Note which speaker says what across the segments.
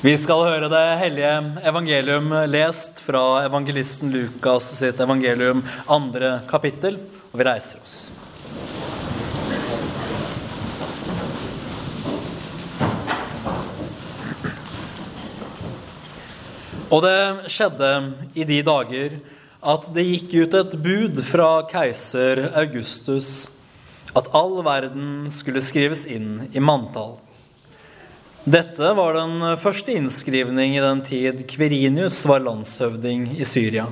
Speaker 1: Vi skal høre det hellige evangelium lest fra evangelisten Lukas sitt evangelium, andre kapittel, og vi reiser oss. Og det skjedde i de dager at det gikk ut et bud fra keiser Augustus at all verden skulle skrives inn i manntall. Dette var den første innskrivning i den tid Kverinius var landshøvding i Syria.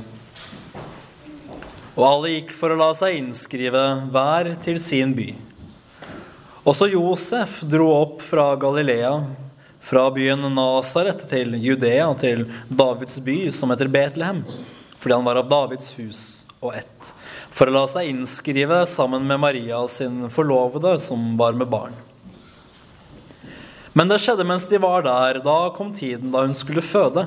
Speaker 1: Og alle gikk for å la seg innskrive hver til sin by. Også Josef dro opp fra Galilea, fra byen Nasaret til Judea, til Davids by, som heter Betlehem, fordi han var av Davids hus og ett, for å la seg innskrive sammen med Maria, sin forlovede, som var med barn. Men det skjedde mens de var der. Da kom tiden da hun skulle føde.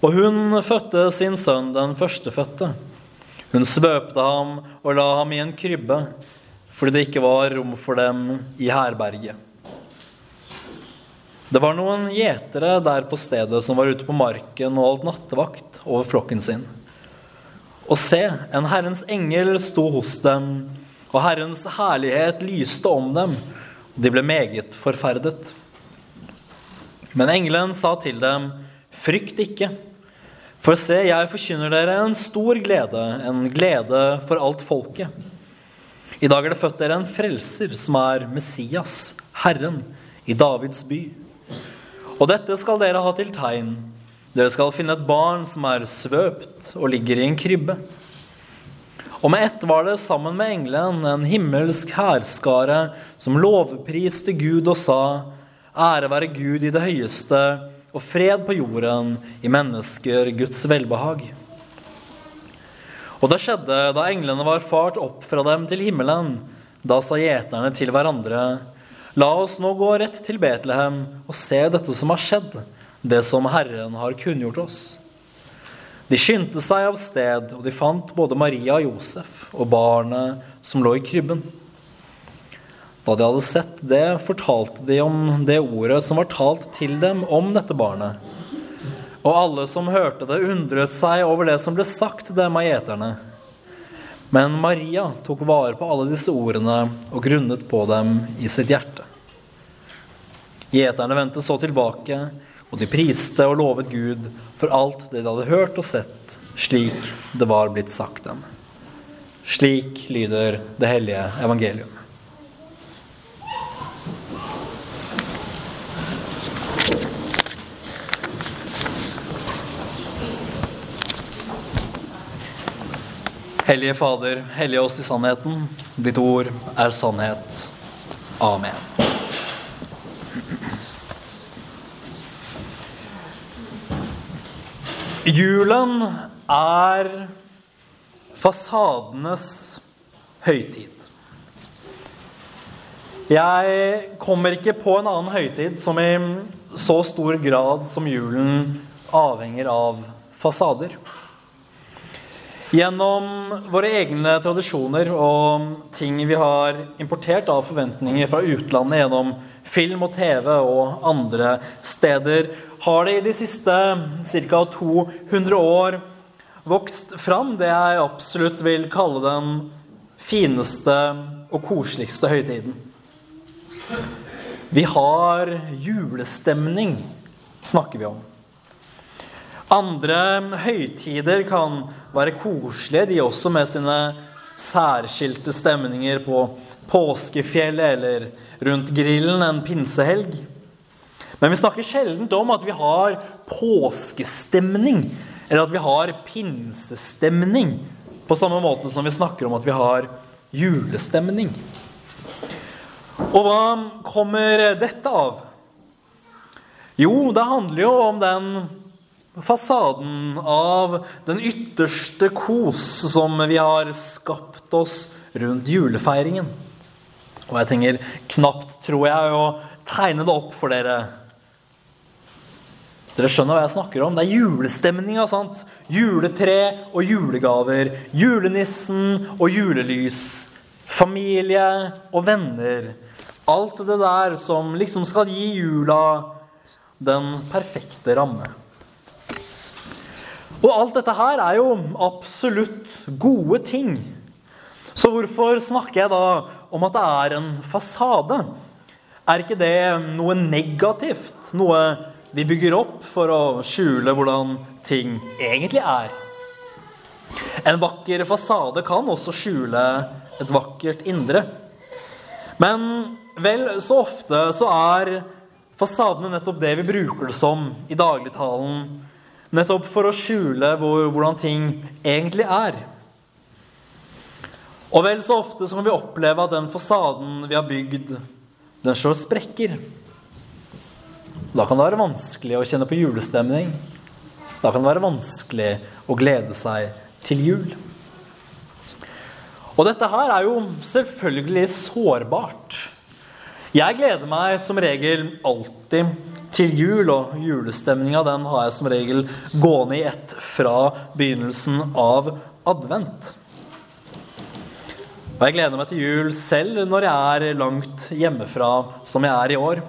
Speaker 1: Og hun fødte sin sønn, den førstefødte. Hun svøpte ham og la ham i en krybbe, fordi det ikke var rom for dem i herberget. Det var noen gjetere der på stedet som var ute på marken og holdt nattevakt over flokken sin. Og se, en Herrens engel sto hos dem, og Herrens herlighet lyste om dem, og de ble meget forferdet. Men engelen sa til dem, frykt ikke. For se, jeg forkynner dere en stor glede, en glede for alt folket. I dag er det født dere en frelser, som er Messias, Herren, i Davids by. Og dette skal dere ha til tegn. Dere skal finne et barn som er svøpt og ligger i en krybbe. Og med ett var det sammen med engelen en himmelsk hærskare som lovpriste Gud og sa:" Ære være Gud i det høyeste, og fred på jorden i mennesker Guds velbehag. Og det skjedde da englene var fart opp fra dem til himmelen. Da sa gjeterne til hverandre, la oss nå gå rett til Betlehem og se dette som har skjedd, det som Herren har kunngjort oss. De skyndte seg av sted, og de fant både Maria og Josef og barnet som lå i krybben. Da de hadde sett det, fortalte de om det ordet som var talt til dem om dette barnet. Og alle som hørte det, undret seg over det som ble sagt dem av gjeterne. Men Maria tok vare på alle disse ordene og grunnet på dem i sitt hjerte. Gjeterne vendte så tilbake, og de priste og lovet Gud for alt det de hadde hørt og sett, slik det var blitt sagt dem. Slik lyder det hellige evangelium. Hellige Fader, hellige oss i sannheten. Ditt ord er sannhet. Amen. Julen er fasadenes høytid. Jeg kommer ikke på en annen høytid som i så stor grad som julen avhenger av fasader. Gjennom våre egne tradisjoner og ting vi har importert av forventninger fra utlandet gjennom film og TV og andre steder, har det i de siste ca. 200 år vokst fram det jeg absolutt vil kalle den fineste og koseligste høytiden. Vi har julestemning, snakker vi om. Andre høytider kan være koselige, de også med sine særskilte stemninger på påskefjellet eller rundt grillen en pinsehelg. Men vi snakker sjelden om at vi har påskestemning, eller at vi har pinsestemning, på samme måte som vi snakker om at vi har julestemning. Og hva kommer dette av? Jo, det handler jo om den fasaden av den ytterste kos som vi har skapt oss rundt julefeiringen. Og jeg tenker knapt, tror jeg, å tegne det opp for dere. Dere skjønner hva jeg snakker om. Det er julestemninga. sant? Juletre og julegaver. Julenissen og julelys. Familie og venner. Alt det der som liksom skal gi jula den perfekte ramme. Og alt dette her er jo absolutt gode ting. Så hvorfor snakker jeg da om at det er en fasade? Er ikke det noe negativt? Noe vi bygger opp for å skjule hvordan ting egentlig er? En vakker fasade kan også skjule et vakkert indre. Men vel så ofte så er fasadene nettopp det vi bruker det som i dagligtalen. Nettopp for å skjule hvor, hvordan ting egentlig er. Og vel så ofte så kan vi oppleve at den fasaden vi har bygd, den slår sprekker. Da kan det være vanskelig å kjenne på julestemning. Da kan det være vanskelig å glede seg til jul. Og dette her er jo selvfølgelig sårbart. Jeg gleder meg som regel alltid til jul, og julestemninga den har jeg som regel gående i ett fra begynnelsen av advent. Og jeg gleder meg til jul selv når jeg er langt hjemmefra, som jeg er i år.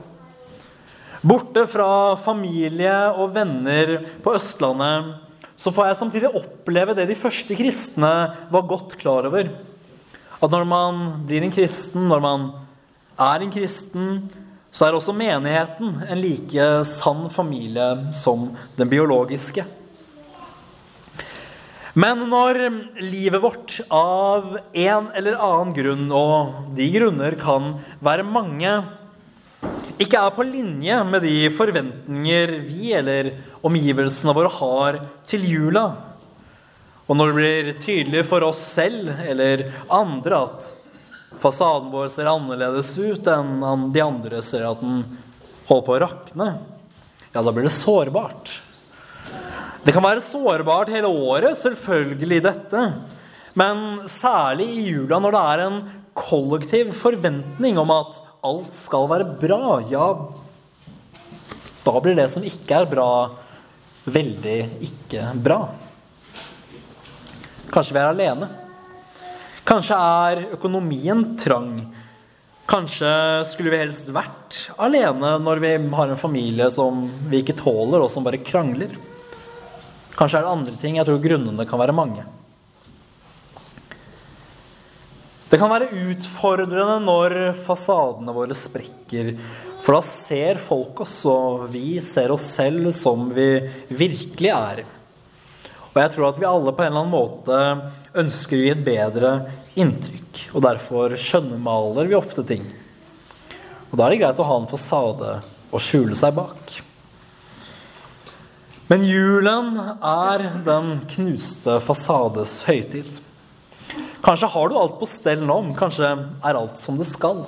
Speaker 1: Borte fra familie og venner på Østlandet så får jeg samtidig oppleve det de første kristne var godt klar over. At når man blir en kristen, når man er en kristen, så er også menigheten en like sann familie som den biologiske. Men når livet vårt av en eller annen grunn, og de grunner kan være mange, ikke er på linje med de forventninger vi eller omgivelsene våre har til jula, og når det blir tydelig for oss selv eller andre at fasaden vår ser annerledes ut enn de andre ser at den holder på å rakne, ja, da blir det sårbart. Det kan være sårbart hele året, selvfølgelig dette. Men særlig i jula, når det er en kollektiv forventning om at alt skal være bra, ja Da blir det som ikke er bra, veldig ikke bra. Kanskje vi er alene. Kanskje er økonomien trang. Kanskje skulle vi helst vært alene når vi har en familie som vi ikke tåler, og som bare krangler. Kanskje er det andre ting. Jeg tror grunnene kan være mange. Det kan være utfordrende når fasadene våre sprekker. For da ser folk oss, og vi ser oss selv som vi virkelig er. Og jeg tror at vi alle på en eller annen måte ønsker å gi et bedre inntrykk. Og derfor skjønnmaler vi ofte ting. Og da er det greit å ha en fasade å skjule seg bak. Men julen er den knuste fasades høytid. Kanskje har du alt på stell nå, kanskje er alt som det skal.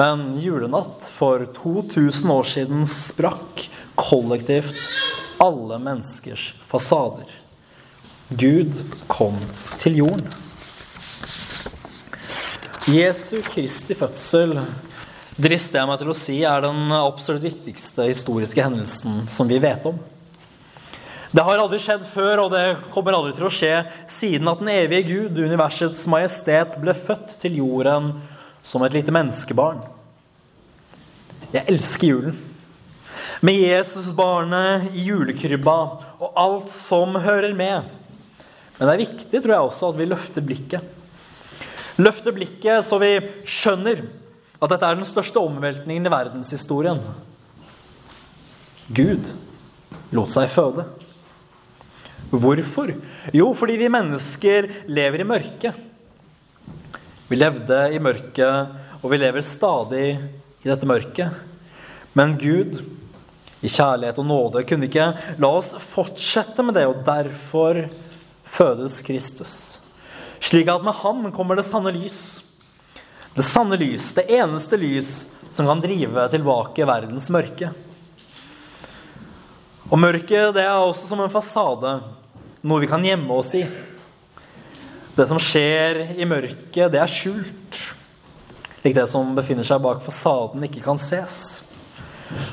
Speaker 1: Men julenatt for 2000 år siden sprakk kollektivt alle menneskers fasader. Gud kom til jorden. Jesu Kristi fødsel drister jeg meg til å si er den absolutt viktigste historiske hendelsen som vi vet om. Det har aldri skjedd før, og det kommer aldri til å skje siden at den evige Gud, universets majestet, ble født til jorden som et lite menneskebarn. Jeg elsker julen. Med Jesusbarnet i julekrybba og alt som hører med. Men det er viktig, tror jeg også, at vi løfter blikket. Løfter blikket så vi skjønner at dette er den største omveltningen i verdenshistorien. Gud lot seg føde. Hvorfor? Jo, fordi vi mennesker lever i mørket. Vi levde i mørket, og vi lever stadig i dette mørket. Men Gud, i kjærlighet og nåde, kunne ikke la oss fortsette med det, og derfor fødes Kristus. Slik at med ham kommer det sanne lys. Det sanne lys, det eneste lys som kan drive tilbake verdens mørke. Og mørket det er også som en fasade, noe vi kan gjemme oss i. Det som skjer i mørket, det er skjult. Lik det som befinner seg bak fasaden, ikke kan ses.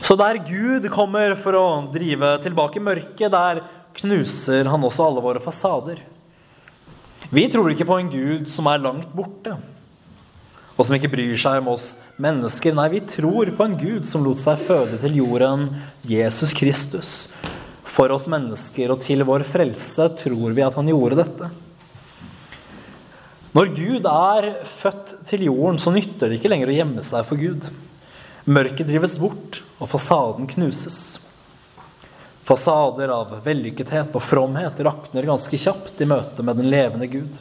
Speaker 1: Så der Gud kommer for å drive tilbake mørket, der knuser han også alle våre fasader. Vi tror ikke på en Gud som er langt borte. og som ikke bryr seg om oss mennesker. Nei, vi tror på en Gud som lot seg føde til jorden, Jesus Kristus. For oss mennesker og til vår frelse tror vi at han gjorde dette. Når Gud er født til jorden, så nytter det ikke lenger å gjemme seg for Gud. Mørket drives bort, og fasaden knuses. Fasader av vellykkethet og fromhet rakner ganske kjapt i møte med den levende Gud.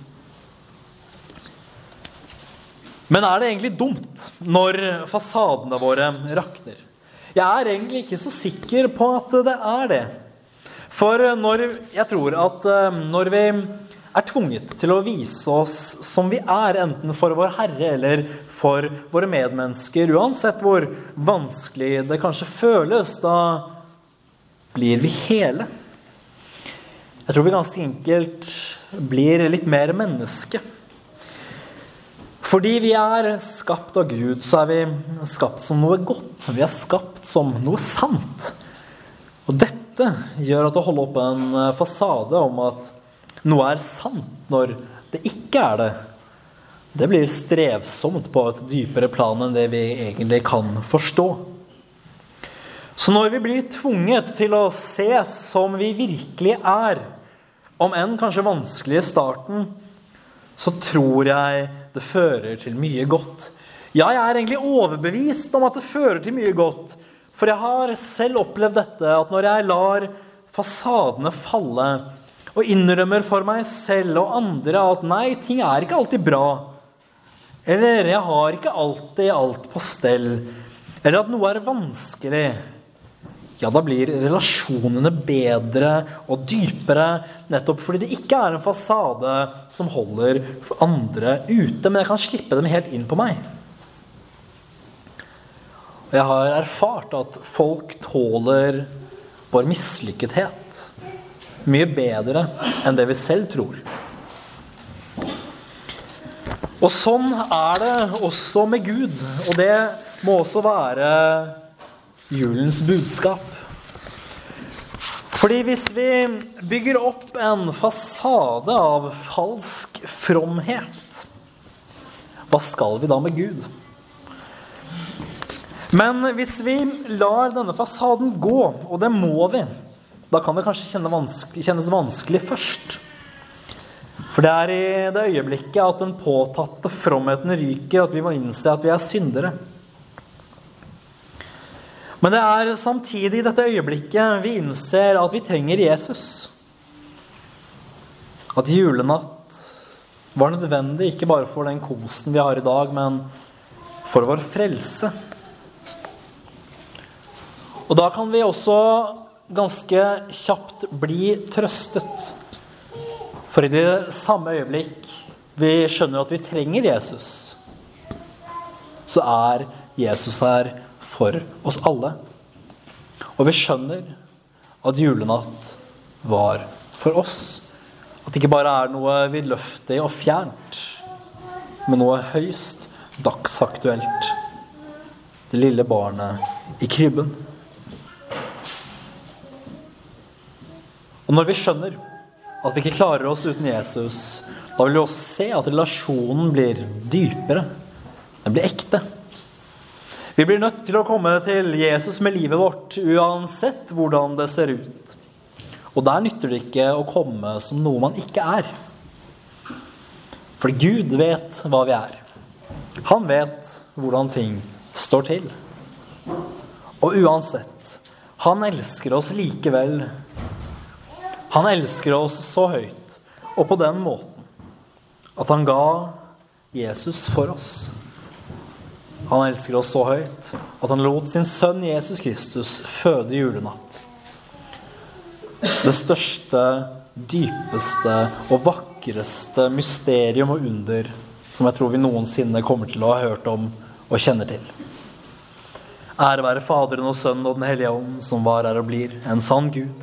Speaker 1: Men er det egentlig dumt når fasadene våre rakner? Jeg er egentlig ikke så sikker på at det er det. For når, jeg tror at eh, når vi er tvunget til å vise oss som vi er, enten for vår Herre eller for våre medmennesker, uansett hvor vanskelig det kanskje føles, da blir vi hele. Jeg tror vi ganske enkelt blir litt mer menneske. Fordi vi er skapt av Gud, så er vi skapt som noe godt. Vi er skapt som noe sant. Og dette gjør at å holde opp en fasade om at noe er sant når det ikke er det, det blir strevsomt på et dypere plan enn det vi egentlig kan forstå. Så når vi blir tvunget til å ses som vi virkelig er, om enn kanskje vanskelig i starten, så tror jeg det fører til mye godt. Ja, jeg er egentlig overbevist om at det fører til mye godt. For jeg har selv opplevd dette, at når jeg lar fasadene falle, og innrømmer for meg selv og andre at nei, ting er ikke alltid bra, eller jeg har ikke alltid alt på stell, eller at noe er vanskelig, ja, da blir relasjonene bedre og dypere nettopp fordi det ikke er en fasade som holder andre ute, men jeg kan slippe dem helt inn på meg. Og jeg har erfart at folk tåler vår mislykkethet mye bedre enn det vi selv tror. Og sånn er det også med Gud, og det må også være julens budskap. Fordi hvis vi bygger opp en fasade av falsk fromhet, hva skal vi da med Gud? Men hvis vi lar denne fasaden gå, og det må vi, da kan det kanskje kjennes vanskelig først. For det er i det øyeblikket at den påtatte fromheten ryker, at vi må innse at vi er syndere. Men det er samtidig i dette øyeblikket vi innser at vi trenger Jesus. At julenatt var nødvendig ikke bare for den kosen vi har i dag, men for vår frelse. Og da kan vi også ganske kjapt bli trøstet. For i det samme øyeblikk vi skjønner at vi trenger Jesus, så er Jesus her for oss alle. Og vi skjønner at julenatt var for oss. At det ikke bare er noe vidløftig og fjernt, men noe høyst dagsaktuelt. Det lille barnet i krybben. Og når vi skjønner at vi ikke klarer oss uten Jesus, da vil vi også se at relasjonen blir dypere. Den blir ekte. Vi blir nødt til å komme til Jesus med livet vårt uansett hvordan det ser ut. Og der nytter det ikke å komme som noe man ikke er. For Gud vet hva vi er. Han vet hvordan ting står til. Og uansett, han elsker oss likevel. Han elsker oss så høyt og på den måten at han ga Jesus for oss. Han elsker oss så høyt at han lot sin sønn Jesus Kristus føde julenatt. Det største, dypeste og vakreste mysterium og under som jeg tror vi noensinne kommer til å ha hørt om og kjenner til. Ære være Faderen og Sønnen og Den hellige ånd, som var, er og blir en sann Gud,